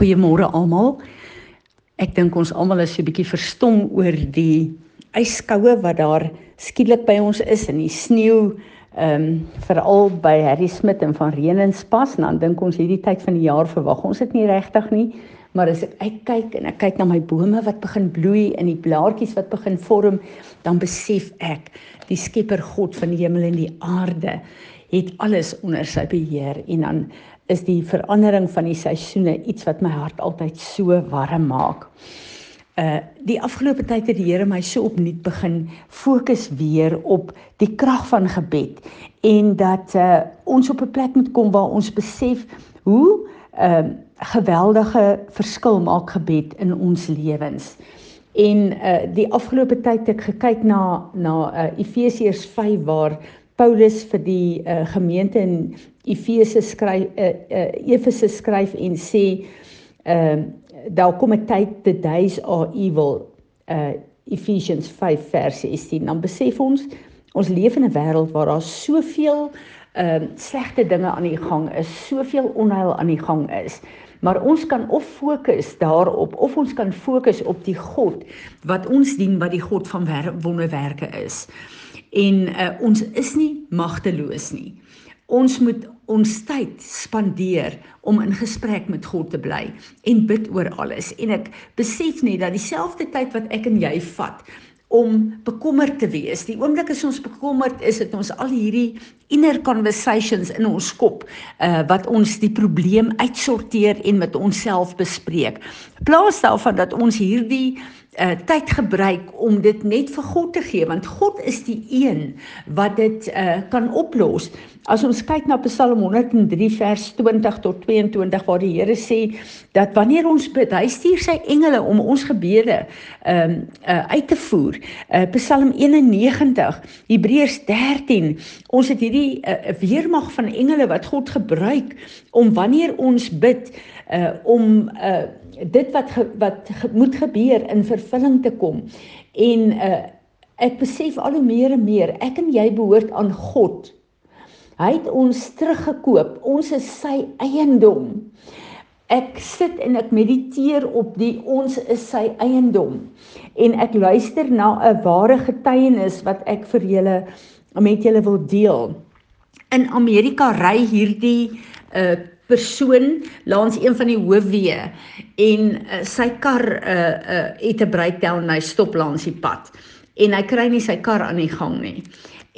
Goeiemôre almal. Ek dink ons almal is so 'n bietjie verstom oor die yskoue wat daar skielik by ons is in die sneeu ehm um, veral by Harry Smit en van Renenspas en dan dink ons hierdie tyd van die jaar verwag ons dit nie regtig nie maar as ek uitkyk en ek kyk na my bome wat begin bloei en die blaartjies wat begin vorm dan besef ek die Skepper God van die hemel en die aarde het alles onder sy beheer en dan is die verandering van die seisoene iets wat my hart altyd so warm maak. Uh die afgelope tyd het die Here my so opnuut begin fokus weer op die krag van gebed en dat uh ons op 'n plek moet kom waar ons besef hoe uh geweldige verskil maak gebed in ons lewens. En uh die afgelope tyd het ek gekyk na na uh Efesiërs 5 waar Paulus vir die uh, gemeente in Efese skryf uh, uh, Efese skryf en sê ehm uh, daar kom 'n tyd the days are evil uh Ephesians 5 vers 16 dan besef ons ons leef in 'n wêreld waar daar soveel ehm uh, slegte dinge aan die gang is, soveel onheil aan die gang is. Maar ons kan of fokus daarop of ons kan fokus op die God wat ons dien wat die God van wonderwerke is en uh, ons is nie magteloos nie. Ons moet ons tyd spandeer om in gesprek met God te bly en bid oor alles. En ek besef net dat dieselfde tyd wat ek en jy vat om bekommerd te wees. Die oomblik as ons bekommerd is, het ons al hierdie inner conversations in ons kop uh wat ons die probleem uitsorteer en met onsself bespreek. Plaas daarvan dat ons hierdie uh tyd gebruik om dit net vir God te gee want God is die een wat dit uh kan oplos. As ons kyk na Psalm 103 vers 20 tot 22 waar die Here sê dat wanneer ons bid, hy stuur sy engele om ons gebede um uh uit te voer. Uh Psalm 91, Hebreërs 13, ons het hierdie uh, weermag van engele wat God gebruik om wanneer ons bid uh om uh dit wat ge, wat ge, moet gebeur in vervulling te kom. En uh ek besef al hoe meer en meer ek en jy behoort aan God. Hy het ons teruggekoop. Ons is sy eiendom. Ek sit en ek mediteer op die ons is sy eiendom en ek luister na 'n ware getuienis wat ek vir julle met julle wil deel. In Amerika ry hierdie uh persoon langs een van die hoofweë en uh, sy kar uh, uh, het 'n breakdown en hy stop langs die pad en hy kry nie sy kar aan die gang nie.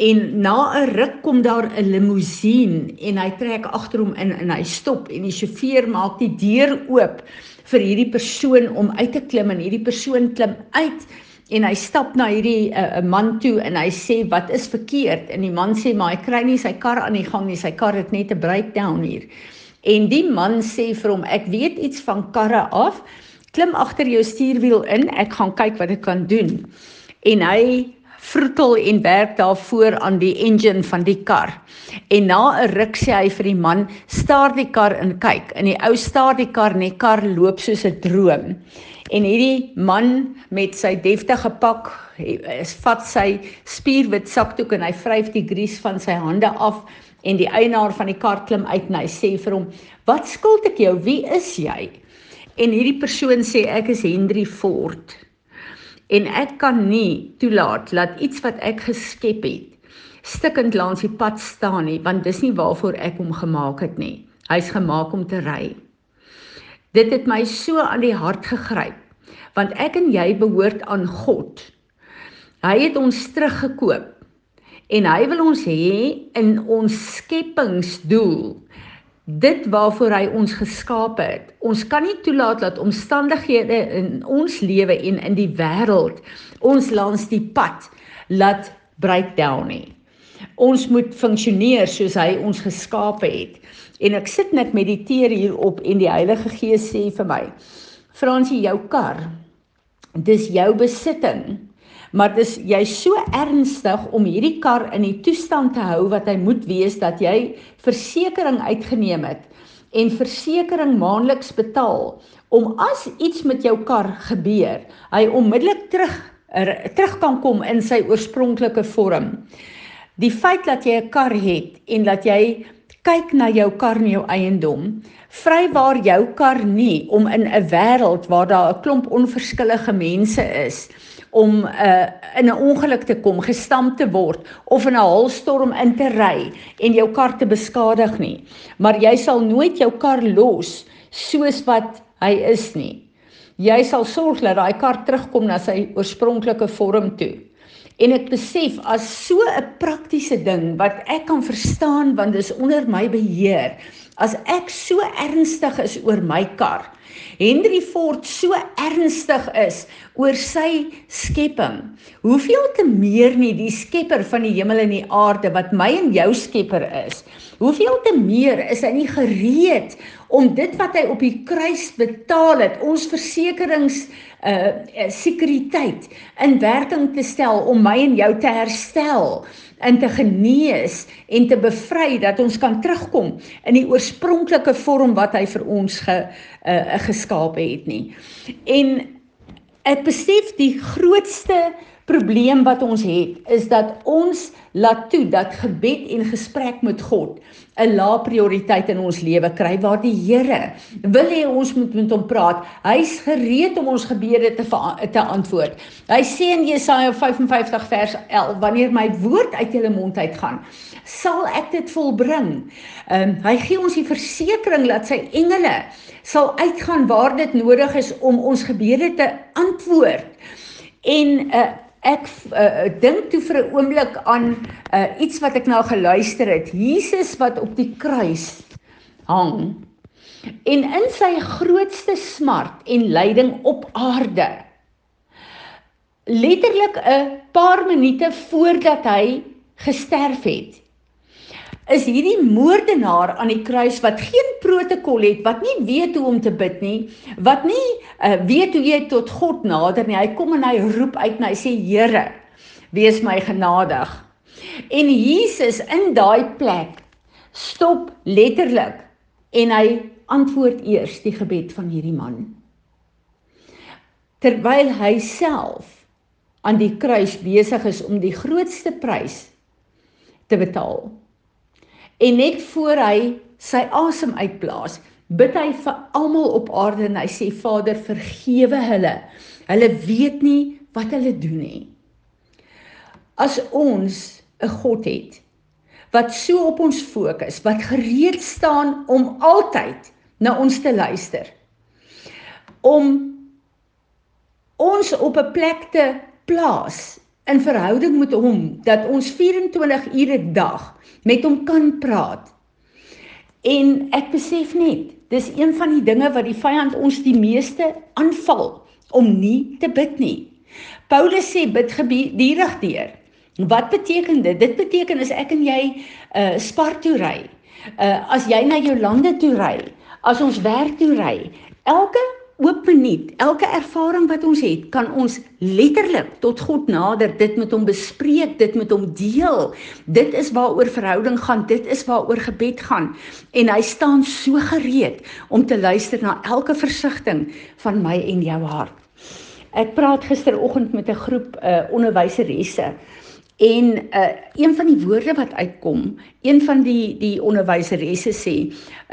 En na 'n ruk kom daar 'n limousine en hy trek agter hom in en hy stop en die sjofeur maak die deur oop vir hierdie persoon om uit te klim en hierdie persoon klim uit en hy stap na hierdie uh, man toe en hy sê wat is verkeerd en die man sê maar hy kry nie sy kar aan die gang nie sy kar het net 'n breakdown hier En die man sê vir hom: "Ek weet iets van karre af. Klim agter jou stuurwiel in, ek gaan kyk wat ek kan doen." En hy vroetel en werk daarvoor aan die engine van die kar. En na 'n ruk sê hy vir die man: "Staar die kar in kyk." En die ou staar die kar die kar loop soos 'n droom. En hierdie man met sy deftige pak, is vat sy spierwit sakdoek en hy vryf die grease van sy hande af en die eienaar van die kar klim uit en hy sê vir hom: "Wat skuld ek jou? Wie is jy?" En hierdie persoon sê: "Ek is Henry Ford." En ek kan nie toelaat dat iets wat ek geskep het stikkend langs die pad staan nie, want dis nie waarvoor ek hom gemaak het nie. Hy's gemaak om te ry. Dit het my so aan die hart gegryp, want ek en jy behoort aan God. Hy het ons teruggekoop en hy wil ons hê in ons skepingsdoel dit waarvoor hy ons geskaap het. Ons kan nie toelaat dat omstandighede in ons lewe en in die wêreld ons langs die pad laat breakdown nie. Ons moet funksioneer soos hy ons geskaap het. En ek sit net mediteer hierop en die Heilige Gees sê vir my: "Fransie, jou kar, dis jou besitting." Maar dis jy so ernstig om hierdie kar in die toestand te hou wat hy moet wees dat jy versekerings uitgeneem het en versekerings maandeliks betaal om as iets met jou kar gebeur, hy onmiddellik terug er, terug kan kom in sy oorspronklike vorm. Die feit dat jy 'n kar het en dat jy kyk na jou kar en jou eiendom. Vrywaar jou kar nie om in 'n wêreld waar daar 'n klomp onverskillige mense is om uh, in 'n ongeluk te kom, gestamp te word of in 'n haalstorm in te ry en jou kar te beskadig nie. Maar jy sal nooit jou kar los soos wat hy is nie. Jy sal sorg dat daai kar terugkom na sy oorspronklike vorm toe. En ek besef as so 'n praktiese ding wat ek kan verstaan want dis onder my beheer. As ek so ernstig is oor my kar, Henry Ford so ernstig is oor sy skepping, hoeveel te meer nie die skepper van die hemel en die aarde wat my en jou skepper is. Hoeveel te meer is hy nie gereed om dit wat hy op die kruis betaal het, ons versekerings uh sekuriteit in werking te stel om my en jou te herstel en te genees en te bevry dat ons kan terugkom in die oorspronklike vorm wat hy vir ons ge uh, geskaap het nie. En ek besef die grootste probleem wat ons het is dat ons laat toe dat gebed en gesprek met God 'n lae prioriteit in ons lewe kry waar die Here wil hê ons moet met hom praat. Hy's gereed om ons gebede te te antwoord. Hy sê in Jesaja 55 vers 11 wanneer my woord uit julle mond uitgaan, sal ek dit volbring. Ehm um, hy gee ons die versekering dat sy engele sal uitgaan waar dit nodig is om ons gebede te antwoord. En uh, ek uh, dink toe vir 'n oomblik aan uh, iets wat ek nou geluister het. Jesus wat op die kruis hang en in sy grootste smart en lyding op aarde letterlik 'n paar minute voordat hy gesterf het is hierdie moordenaar aan die kruis wat geen protokol het, wat nie weet hoe om te bid nie, wat nie uh, weet hoe jy tot God nader nie. Hy kom en hy roep uit en hy sê Here, wees my genadig. En Jesus in daai plek stop letterlik en hy antwoord eers die gebed van hierdie man. Terwyl hy self aan die kruis besig is om die grootste prys te betaal. En net voor hy sy asem uitblaas, bid hy vir almal op aarde en hy sê Vader, vergewe hulle. Hulle weet nie wat hulle doen nie. As ons 'n God het wat so op ons fokus, wat gereed staan om altyd na ons te luister. Om ons op 'n plek te plaas in verhouding met hom dat ons 24 ure 'n dag met hom kan praat. En ek besef net, dis een van die dinge wat die vyand ons die meeste aanval om nie te bid nie. Paulus sê bid geduldig deur. Wat beteken dit? Dit beteken as ek en jy 'n uh, spar toe ry, uh, as jy na jou lande toe ry, as ons werk toe ry, elke oop minuut, elke ervaring wat ons het, kan ons letterlik tot God nader, dit met hom bespreek, dit met hom deel. Dit is waaroor verhouding gaan, dit is waaroor gebed gaan. En hy staan so gereed om te luister na elke versigtiging van my en jou hart. Ek praat gisteroggend met 'n groep uh onderwyseresse En uh een van die woorde wat uitkom, een van die die onderwyseresse sê,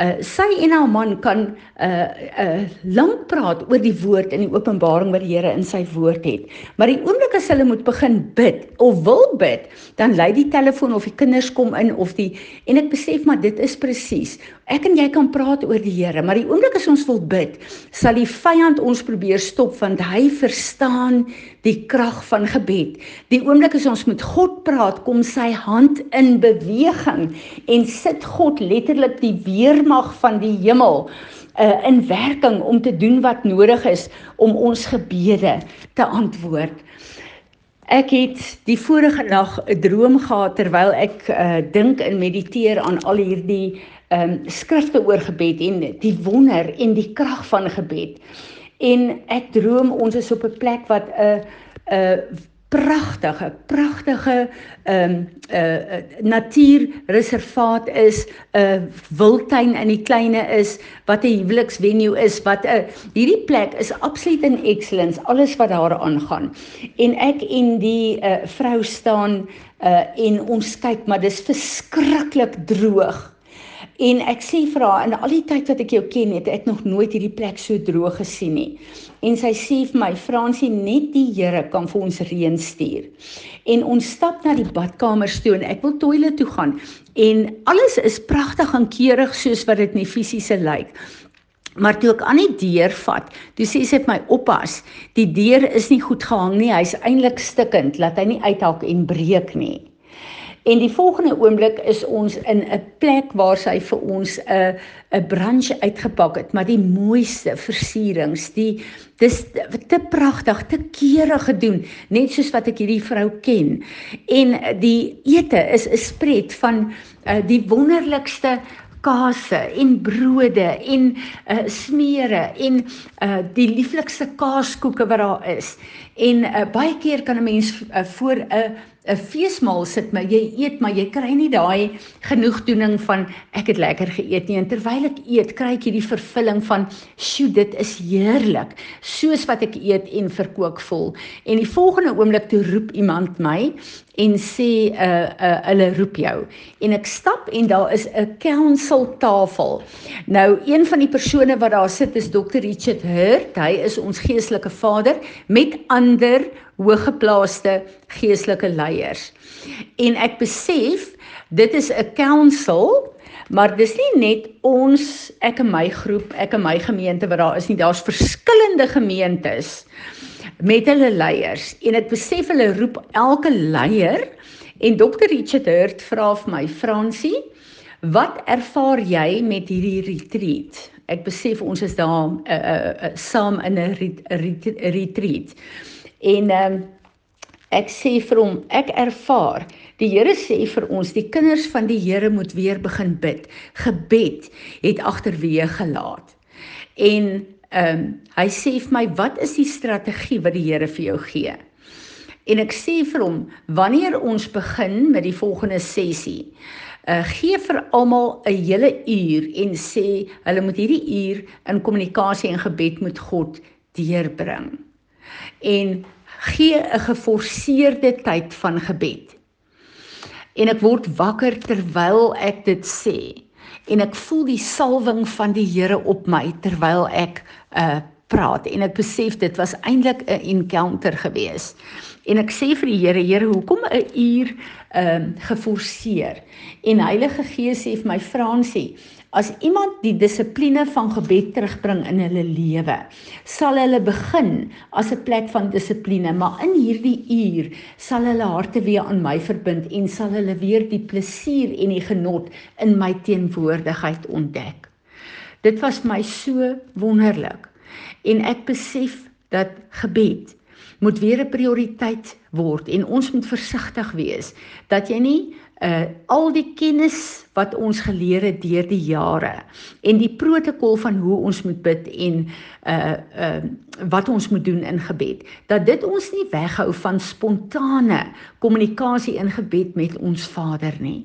uh sy en haar man kan uh uh lank praat oor die woord en die openbaring wat die Here in sy woord het. Maar die oomblik as hulle moet begin bid of wil bid, dan lei die telefoon of die kinders kom in of die en ek besef maar dit is presies. Ek en jy kan praat oor die Here, maar die oomblik as ons wil bid, sal die vyand ons probeer stop want hy verstaan die krag van gebed. Die oomblik as ons met God praat, kom sy hand in beweging en sit God letterlik die weermag van die hemel uh, in werking om te doen wat nodig is om ons gebede te antwoord. Ek het die vorige nag 'n droom gehad terwyl ek uh, dink en mediteer aan al hierdie um, skrifte oor gebed en die wonder en die krag van gebed. En ek droom ons is op 'n plek wat 'n 'n pragtige, pragtige ehm um, 'n uh, uh, natuurreservaat is, 'n uh, wildtuin in die kleine is, wat 'n huweliksvenue is, wat 'n uh, hierdie plek is absoluut in excellence, alles wat daar aangaan. En ek en die uh, vrou staan uh, en ons kyk, maar dis verskriklik droog En ek sê vir haar in al die tyd wat ek jou ken, het ek nog nooit hierdie plek so droog gesien nie. En sy sê vir my, Fransie, net die Here kan vir ons reën stuur. En ons stap na die badkamer toe en ek wil toilet toe gaan en alles is pragtig en keurig soos wat dit in die fisiese lyk. Maar toe ek aan die deur vat, toe sê sy vir my oppas, die deur is nie goed gehang nie, hy's eintlik stikkend, laat hy nie uithak en breek nie. En die volgende oomblik is ons in 'n plek waar sy vir ons 'n 'n brunch uitgepak het, maar die mooiste versierings, die dis te pragtig, te keurig gedoen, net soos wat ek hierdie vrou ken. En die ete is 'n spread van uh, die wonderlikste kase en brode en uh, smeere en uh, die lieflikste kaaskoeke wat daar is. En uh, baie keer kan 'n mens uh, voor 'n uh, 'n feesmaal sit, maar jy eet, maar jy kry nie daai genoegdoening van ek het lekker geëet nie. En terwyl ek eet, kry ek hierdie vervulling van, "Sjoe, dit is heerlik." Soos wat ek eet en verkoop voel. En die volgende oomblik toe roep iemand my en sê, "Uh uh hulle roep jou." En ek stap en daar is 'n council tafel. Nou, een van die persone wat daar sit is Dr. Richard Hurt. Hy is ons geestelike vader met ander hooggeplaaste geestelike leiers. En ek besef dit is 'n council, maar dis nie net ons ek en my groep, ek en my gemeente wat daar is nie, daar's verskillende gemeentes met hulle leiers en ek besef hulle roep elke leier en Dr Richard Hurt vra vir my Fransie Wat ervaar jy met hierdie retreat? Ek besef ons is daar uh, uh, uh, saam in 'n retreat. En ehm um, ek sê vir hom, ek ervaar, die Here sê vir ons, die kinders van die Here moet weer begin bid. Gebed het agterweë gelaat. En ehm um, hy sê vir my, wat is die strategie wat die Here vir jou gee? En ek sê vir hom, wanneer ons begin met die volgende sessie, uh gee vir almal 'n hele uur en sê hulle moet hierdie uur in kommunikasie en gebed met God deurbring en gee 'n geforseerde tyd van gebed. En ek word wakker terwyl ek dit sê en ek voel die salwing van die Here op my terwyl ek uh praat en ek besef dit was eintlik 'n encounter geweest. En ek sê vir die Here, Here, hoekom 'n uur ehm uh, geforseer? En Heilige Gees sê vir my Fransie, As iemand die dissipline van gebed terugbring in hulle lewe, sal hulle begin as 'n plek van dissipline, maar in hierdie uur sal hulle harte weer aan my verbind en sal hulle weer die plesier en die genot in my teenwoordigheid ontdek. Dit was my so wonderlik en ek besef dat gebed moet weer 'n prioriteit word en ons moet versigtig wees dat jy nie uh al die kennis wat ons geleer het deur die jare en die protokol van hoe ons moet bid en uh uh wat ons moet doen in gebed dat dit ons nie weghou van spontane kommunikasie in gebed met ons Vader nie.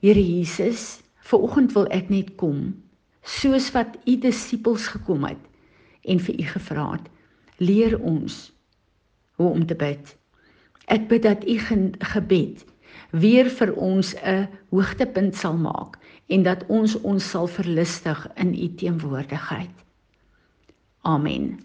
Here Jesus, vanoggend wil ek net kom soos wat u disippels gekom het en vir u gevra het, leer ons hoe om te bid. Ek bid dat u gebed weer vir ons 'n hoogtepunt sal maak en dat ons ons sal verlustig in u teenwoordigheid. Amen.